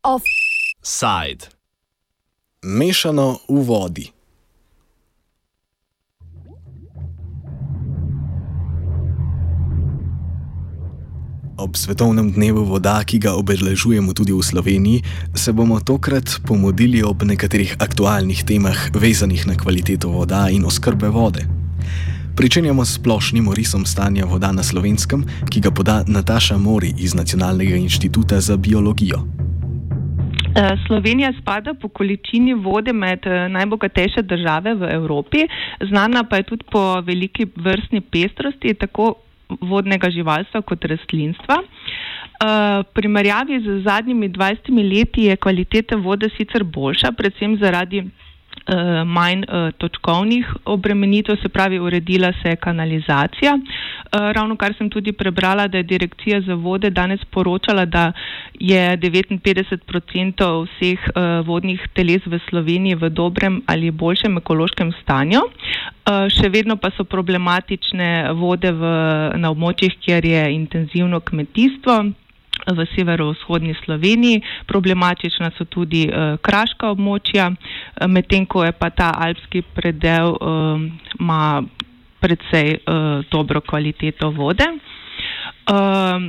Offside. Mešano v vodi. Ob svetovnem dnevu voda, ki ga obeležujemo tudi v Sloveniji, se bomo tokrat pomodili ob nekaterih aktualnih temah, vezanih na kvaliteto voda in oskrbe vode. Pričenjamo s splošnim orisom stanja voda na slovenskem, ki ga poda Nataša Mori iz Nacionalnega inštituta za biologijo. Eh, Slovenija spada po količini vode med eh, najbogatejše države v Evropi, znana pa je tudi po veliki vrstni pestrosti, tako vodnega živalstva kot rastlinstva. V primerjavi z zadnjimi 20 leti je kvaliteta vode sicer boljša, predvsem zaradi manj uh, točkovnih obremenitev, se pravi, uredila se je kanalizacija. Uh, ravno kar sem tudi prebrala, da je direkcija za vode danes poročala, da je 59% vseh uh, vodnih teles v Sloveniji v dobrem ali boljšem ekološkem stanju. Še vedno pa so problematične vode v, na območjih, kjer je intenzivno kmetijstvo v severovzhodni Sloveniji, problematična so tudi uh, kraška območja, uh, medtem ko je pa ta alpski predel ima uh, predvsej uh, dobro kvaliteto vode. Uh,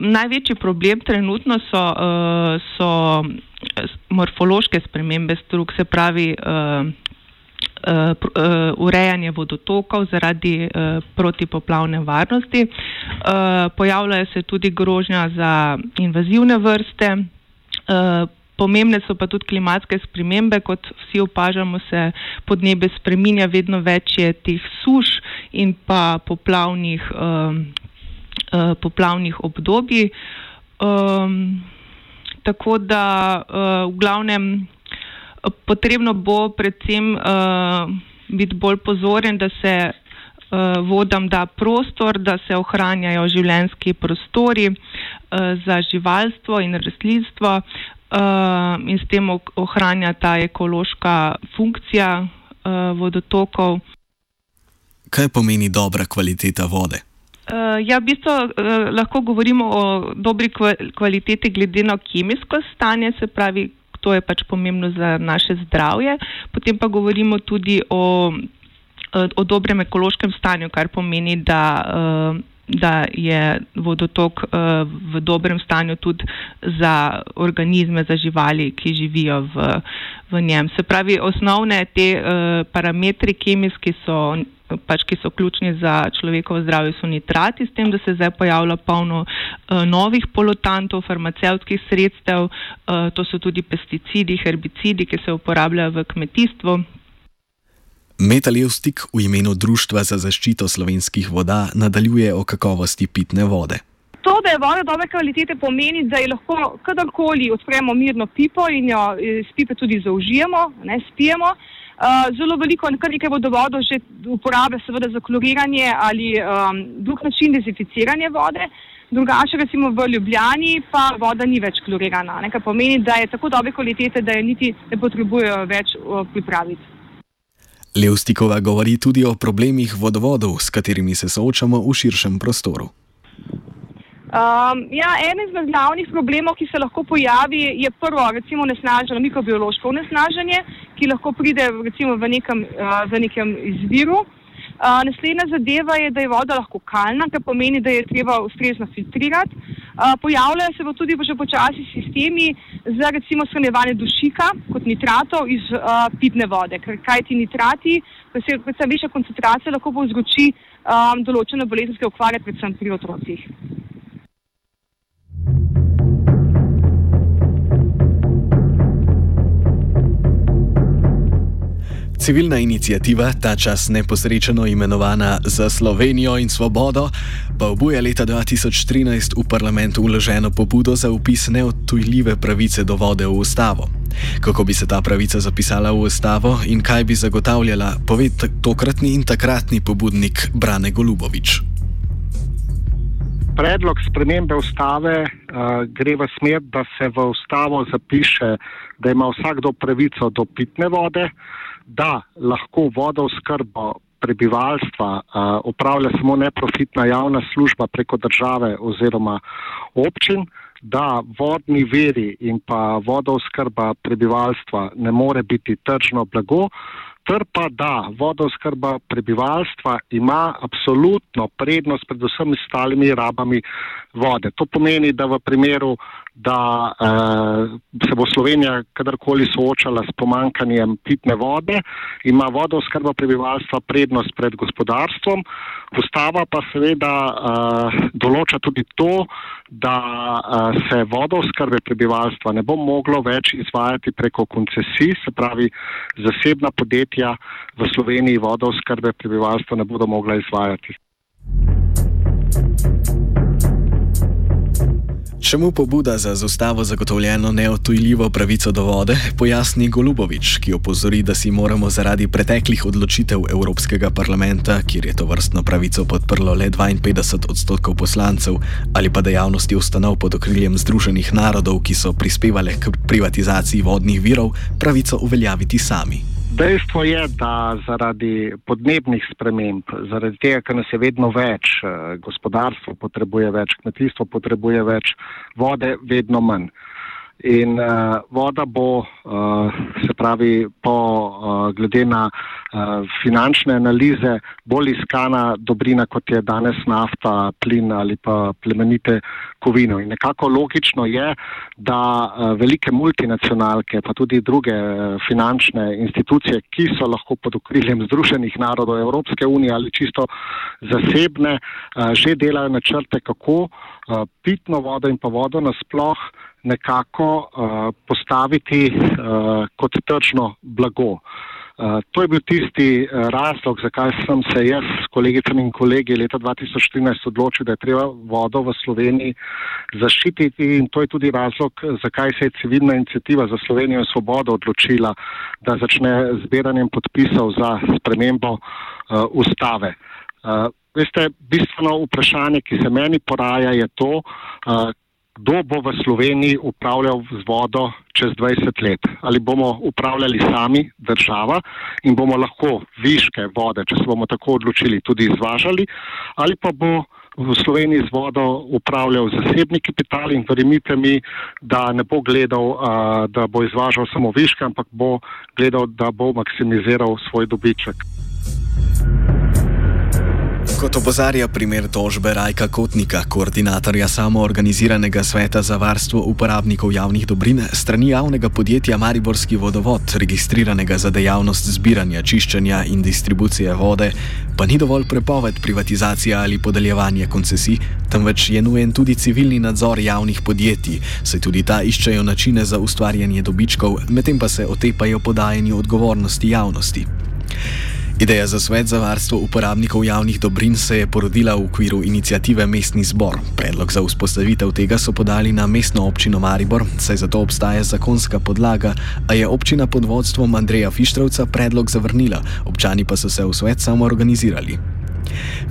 največji problem trenutno so, uh, so morfološke spremembe strug, se pravi uh, uh, urejanje vodotokov zaradi uh, protipoplavne varnosti. Uh, pojavljajo se tudi grožnja za invazivne vrste. Uh, Pomembne so pa tudi klimatske spremembe, kot vsi opažamo, se podnebje spreminja, vedno več je teh suš in pa poplavnih, um, uh, poplavnih obdobij. Um, tako da uh, v glavnem potrebno bo predvsem uh, biti bolj pozoren, da se uh, vodam da prostor, da se ohranjajo življenski prostori uh, za živalstvo in rastlinstvo uh, in s tem ohranja ta ekološka funkcija uh, vodotokov. Kaj pomeni dobra kvaliteta vode? Uh, ja, v bistvu uh, lahko govorimo o dobri kvaliteti glede na kemijsko stanje, se pravi, to je pač pomembno za naše zdravje. Potem pa govorimo tudi o, o dobrem ekološkem stanju, kar pomeni, da, eh, da je vodotok eh, v dobrem stanju tudi za organizme, za živali, ki živijo v, v njem. Se pravi, osnovne te eh, parametri kemijski so pač, ki so ključni za človekovo zdravje, so nitrati, s tem, da se zdaj pojavlja polno uh, novih polutantov, farmacevtskih sredstev, uh, to so tudi pesticidi, herbicidi, ki se uporabljajo v kmetijstvu. Metalevstik v imenu Društva za zaščito slovenskih voda nadaljuje o kakovosti pitne vode. To, da je voda dobre kvalitete, pomeni, da jo lahko kadarkoli odpremo mirno pipo in jo iz pipe tudi zaužijemo, ne spijemo. Uh, zelo veliko, kar nekaj vodovodov že uporablja seveda za kloriranje ali um, drug način dezinficiranja vode. Drugače, recimo v Ljubljani, pa voda ni več klorirana, kar pomeni, da je tako dobre kvalitete, da je niti ne potrebujejo več uh, pripraviti. Levstikova govori tudi o problemih vodovodov, s katerimi se soočamo v širšem prostoru. Um, ja, en izmed glavnih problemov, ki se lahko pojavi, je prvo, recimo, nesnaženo mikrobiološko nesnaženje, ki lahko pride recimo, v, nekem, uh, v nekem izviru. Uh, naslednja zadeva je, da je voda lahko kalna, kar pomeni, da je treba ustrezno filtrirati. Uh, pojavljajo se pa tudi že počasi sistemi za recimo shranjevanje dušika kot nitratov iz uh, pitne vode, ker kaj ti nitrati, se viša koncentracija, lahko povzroči um, določene bolezenske okvare, predvsem pri otrocih. Civilna inicijativa, ta čas neposrečeno imenovana za Slovenijo in svobodo, pa obuja leta 2013 v parlamentu uloženo pobudo za upis neodtujljive pravice do vode v ustavo. Kako bi se ta pravica zapisala v ustavo in kaj bi zagotavljala, pove tokratni in takratni pobudnik Brane Golubovič. Predlog spremembe ustave uh, gre v smer, da se v ustavo zapiše, da ima vsakdo pravico do pitne vode, da lahko vodo skrbo prebivalstva upravlja samo neprofitna javna služba preko države oziroma občin, da vodni veri in pa vodovskrba prebivalstva ne more biti tržno blago, ter pa da vodoskrba prebivalstva ima absolutno prednost pred vsemi ostalimi rabami vode. To pomeni, da v primeru, da eh, se bo Slovenija kadarkoli soočala s pomankanjem pitne vode, ima vodoskrba prebivalstva prednost pred gospodarstvom. Ustava pa seveda eh, določa tudi to, da eh, se vodoskrbe prebivalstva ne bo moglo več izvajati preko koncesij, se pravi zasebna podjetja v Sloveniji vodoskrbe prebivalstva ne bodo mogla izvajati. Čemu pobuda za zostavo zagotovljeno neotujljivo pravico do vode, pojasni Golubovič, ki opozori, da si moramo zaradi preteklih odločitev Evropskega parlamenta, kjer je to vrstno pravico podprlo le 52 odstotkov poslancev, ali pa dejavnosti ustanov pod okriljem Združenih narodov, ki so prispevale k privatizaciji vodnih virov, pravico uveljaviti sami. Dejstvo je, da zaradi podnebnih sprememb, zaradi tega, ker nas je vedno več, eh, gospodarstvo potrebuje več, kmetijstvo potrebuje več, vode vedno manj. In uh, voda bo, uh, se pravi, po, uh, glede na uh, finančne analize, bolj iskana dobrina, kot je danes nafta, plin ali pa plemenite kovine. In nekako logično je, da uh, velike multinacionalke, pa tudi druge uh, finančne institucije, ki so lahko pod okriljem Združenih narodov Evropske unije ali čisto zasebne, uh, že delajo načrte, kako uh, pitno vodo in pa vodo nasploh nekako uh, postaviti uh, kot tržno blago. Uh, to je bil tisti uh, razlog, zakaj sem se jaz s kolegicami in kolegi leta 2014 odločil, da je treba vodo v Sloveniji zaščititi in to je tudi razlog, zakaj se je civilna inicijativa za Slovenijo in svobodo odločila, da začne zbiranjem podpisov za spremembo uh, ustave. Uh, veste, bistveno vprašanje, ki se meni poraja, je to, uh, kdo bo v Sloveniji upravljal z vodo čez 20 let. Ali bomo upravljali sami, država, in bomo lahko viške vode, če se bomo tako odločili, tudi izvažali, ali pa bo v Sloveniji z vodo upravljal zasebni kapital in verjemite mi, da ne bo gledal, da bo izvažal samo viške, ampak bo gledal, da bo maksimiziral svoj dobiček. Kot opozarja primer tožbe Rajka Kotnika, koordinatorja samoorganiziranega sveta za varstvo uporabnikov javnih dobrin, strani javnega podjetja Mariborski vodovod, registriranega za dejavnost zbiranja, čiščenja in distribucije vode, pa ni dovolj prepoved privatizacije ali podeljevanje koncesij, temveč je nujen tudi civilni nadzor javnih podjetij, saj tudi ta iščejo načine za ustvarjanje dobičkov, medtem pa se otepajo podajanju odgovornosti javnosti. Ideja za svet za varstvo uporabnikov javnih dobrin se je porodila v okviru inicijative Mestni zbor. Predlog za vzpostavitev tega so podali na mestno občino Maribor, saj za to obstaja zakonska podlaga, a je občina pod vodstvom Andreja Fištrovca predlog zavrnila, občani pa so se v svet samo organizirali.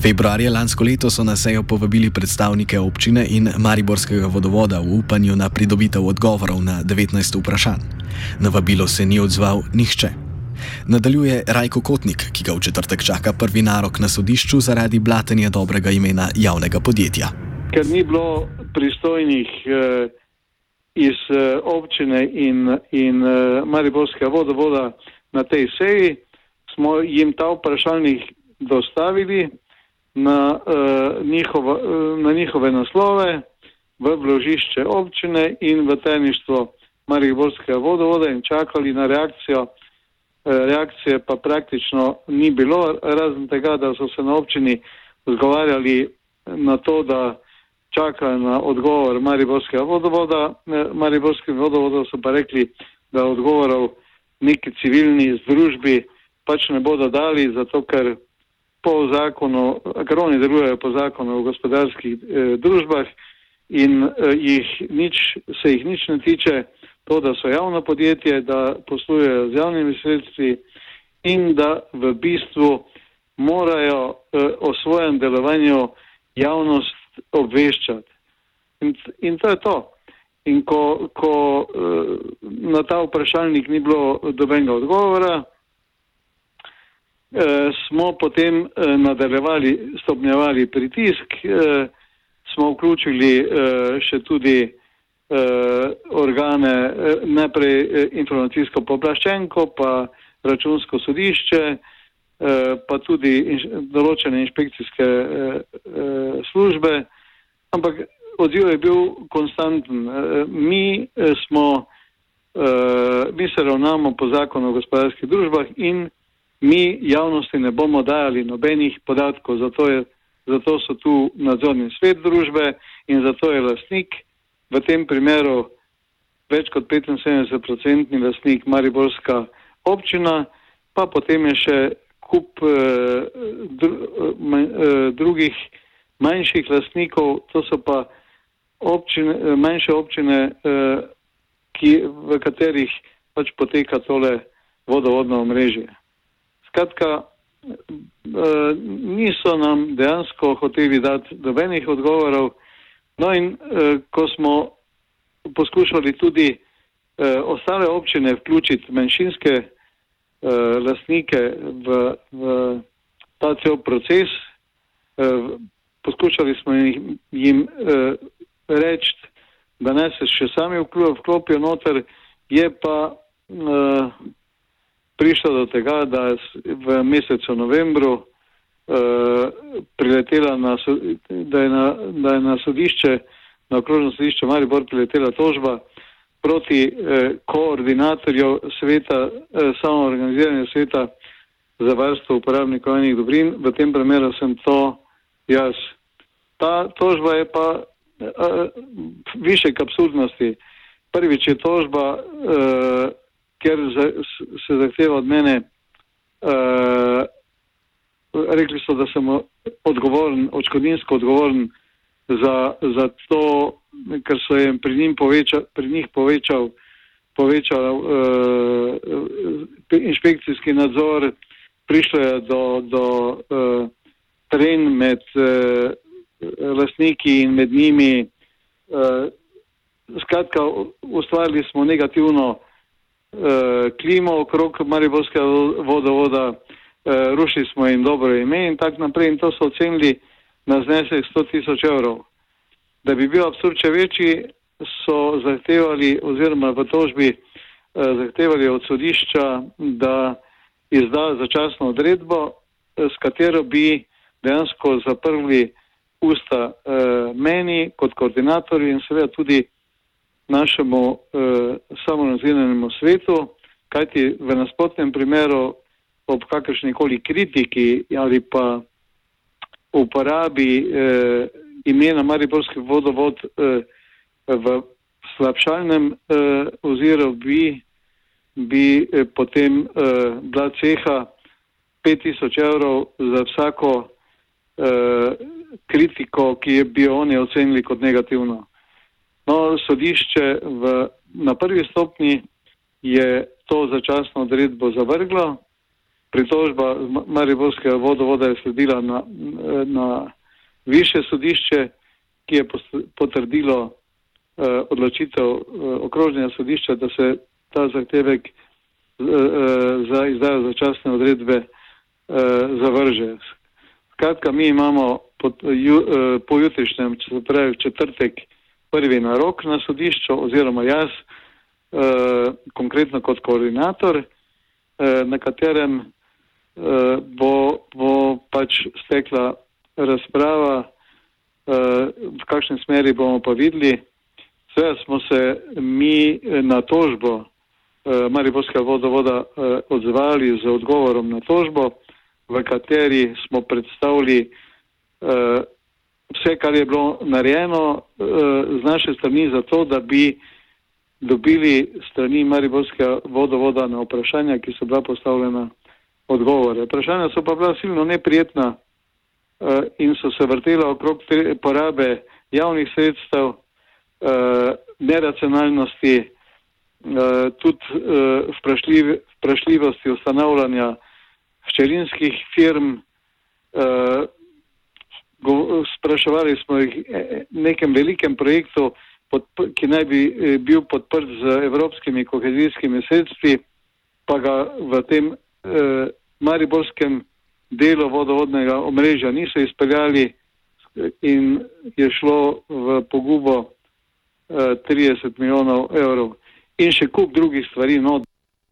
Februarja lansko leto so na sejo povabili predstavnike občine in Mariborskega vodovoda v upanju na pridobitev odgovorov na 19 vprašanj. Na vabilo se ni odzval nihče. Nadaljuje Rajko Kotnik, ki ga v četrtek čaka prvi narok na sodišču zaradi blatenja dobrega imena javnega podjetja. Ker ni bilo pristojnih eh, iz eh, občine in, in eh, Mariborskega vodovoda na tej seji, smo jim ta vprašalnik dostavili na, eh, njihova, eh, na njihove naslove v vložišče občine in v tajništvo Mariborskega vodovoda in čakali na reakcijo. Eh, reakcije pa praktično ni bilo, razen tega, da so se na občini odgovarjali na to, da čakajo na odgovor Mariborskega vodovoda. Eh, Mariborski vodovod so pa rekli, da odgovorov neki civilni združbi pač ne bodo dali, zato ker po zakonu, ker oni delujejo po zakonu o gospodarskih eh, družbah in eh, jih nič, se jih nič ne tiče to, da so javno podjetje, da poslujejo z javnimi sredstvi in da v bistvu morajo eh, o svojem delovanju javnost obveščati. In, in to je to. In ko, ko eh, na ta vprašalnik ni bilo dobenega odgovora, smo potem nadaljevali, stopnjevali pritisk, smo vključili še tudi organe, najprej informacijsko poplaščenko, pa računsko sodišče, pa tudi določene inšpekcijske službe, ampak odziv je bil konstanten. Mi smo uh, mi se ravnamo po zakonu o gospodarskih družbah in mi javnosti ne bomo dajali nobenih podatkov, zato, je, zato so tu nadzorni svet družbe in zato je lasnik v tem primeru več kot 75-odstotni lasnik Mariborska občina, pa potem je še kup uh, dru, uh, drugih manjših lasnikov, to so pa občine, manjše občine, uh, ki, v katerih pač poteka tole vodovodno omrežje. Skratka, eh, niso nam dejansko hoteli dati dobenih odgovorov, no in eh, ko smo poskušali tudi eh, ostale občine vključiti manjšinske lastnike v, v ta cel proces, poskušali smo jim, jim reči, da ne se še sami vklopijo noter, je pa uh, prišlo do tega, da v mesecu novembru priletela na, da je na, da je na sodišče, na okrožno sodišče Maribor priletela tožba proti eh, koordinatorju sveta, eh, samoorganiziranja sveta za varstvo uporabnikov enih dobrin. V tem primeru sem to jaz. Ta tožba je pa uh, više absurdnosti. Prvič je tožba, uh, ker za, se zahteva od mene, uh, rekli so, da sem odgovoren, očkodinsko odgovoren za, za to, ker so jim pri, njim poveča, pri njih povečal, povečal uh, inšpekcijski nadzor, prišlo je do, do uh, tren med uh, lastniki in med njimi. Uh, skratka, ustvarili smo negativno uh, klimo okrog Mariborskega vodovoda, uh, rušili smo jim dobro ime in tako naprej in to so ocenili na znesek 100 tisoč evrov. Da bi bil absurd še večji, so zahtevali oziroma v tožbi uh, zahtevali od sodišča, da izda začasno odredbo, s katero bi dejansko zaprli usta uh, meni kot koordinatorju in seveda tudi našemu uh, samonazirjenemu svetu, kajti v nasprotnem primeru ob kakršnikoli kritiki ali pa uporabi uh, imena Mariborski vodovod uh, v slabšalnem uh, oziru bi, bi uh, potem uh, bila ceha 5000 evrov za vsako uh, kritiko, ki je bi oni ocenili kot negativno. No, sodišče v, na prvi stopni je to začasno odredbo zavrglo, pritožba Mariborskega vodovoda je sledila na, na više sodišče, ki je potrdilo uh, odločitev uh, okrožnega sodišča, da se ta zahtevek uh, uh, za izdajo začasne odredbe uh, zavrže. Skratka, mi imamo ju, uh, pojutrišnjem, če se pravi četrtek, prvi narok na sodišču, oziroma jaz, uh, konkretno kot koordinator, uh, na katerem uh, bo, bo pač stekla razprava, uh, v kakšni smeri bomo pa videli. Seveda smo se mi na tožbo uh, Mariborskega vodovoda uh, odzvali z odgovorom na tožbo, v kateri smo predstavili uh, vse, kar je bilo narejeno uh, z naše strani za to, da bi dobili strani Mariborskega vodovoda na vprašanja, ki so bila postavljena odgovore. Vprašanja so pa bila silno neprijetna uh, in so se vrtela okrog porabe javnih sredstev, uh, neracionalnosti, uh, tudi uh, vprašljivosti ustanavljanja hčerinskih firm, uh, spraševali smo jih o nekem velikem projektu, pod, ki naj bi bil podprt z evropskimi kohezijskimi sredstvi, pa ga v tem uh, mariborskem delu vodovodnega omrežja niso izpeljali in je šlo v pogubo 30 milijonov evrov. In še kup drugih stvari, no,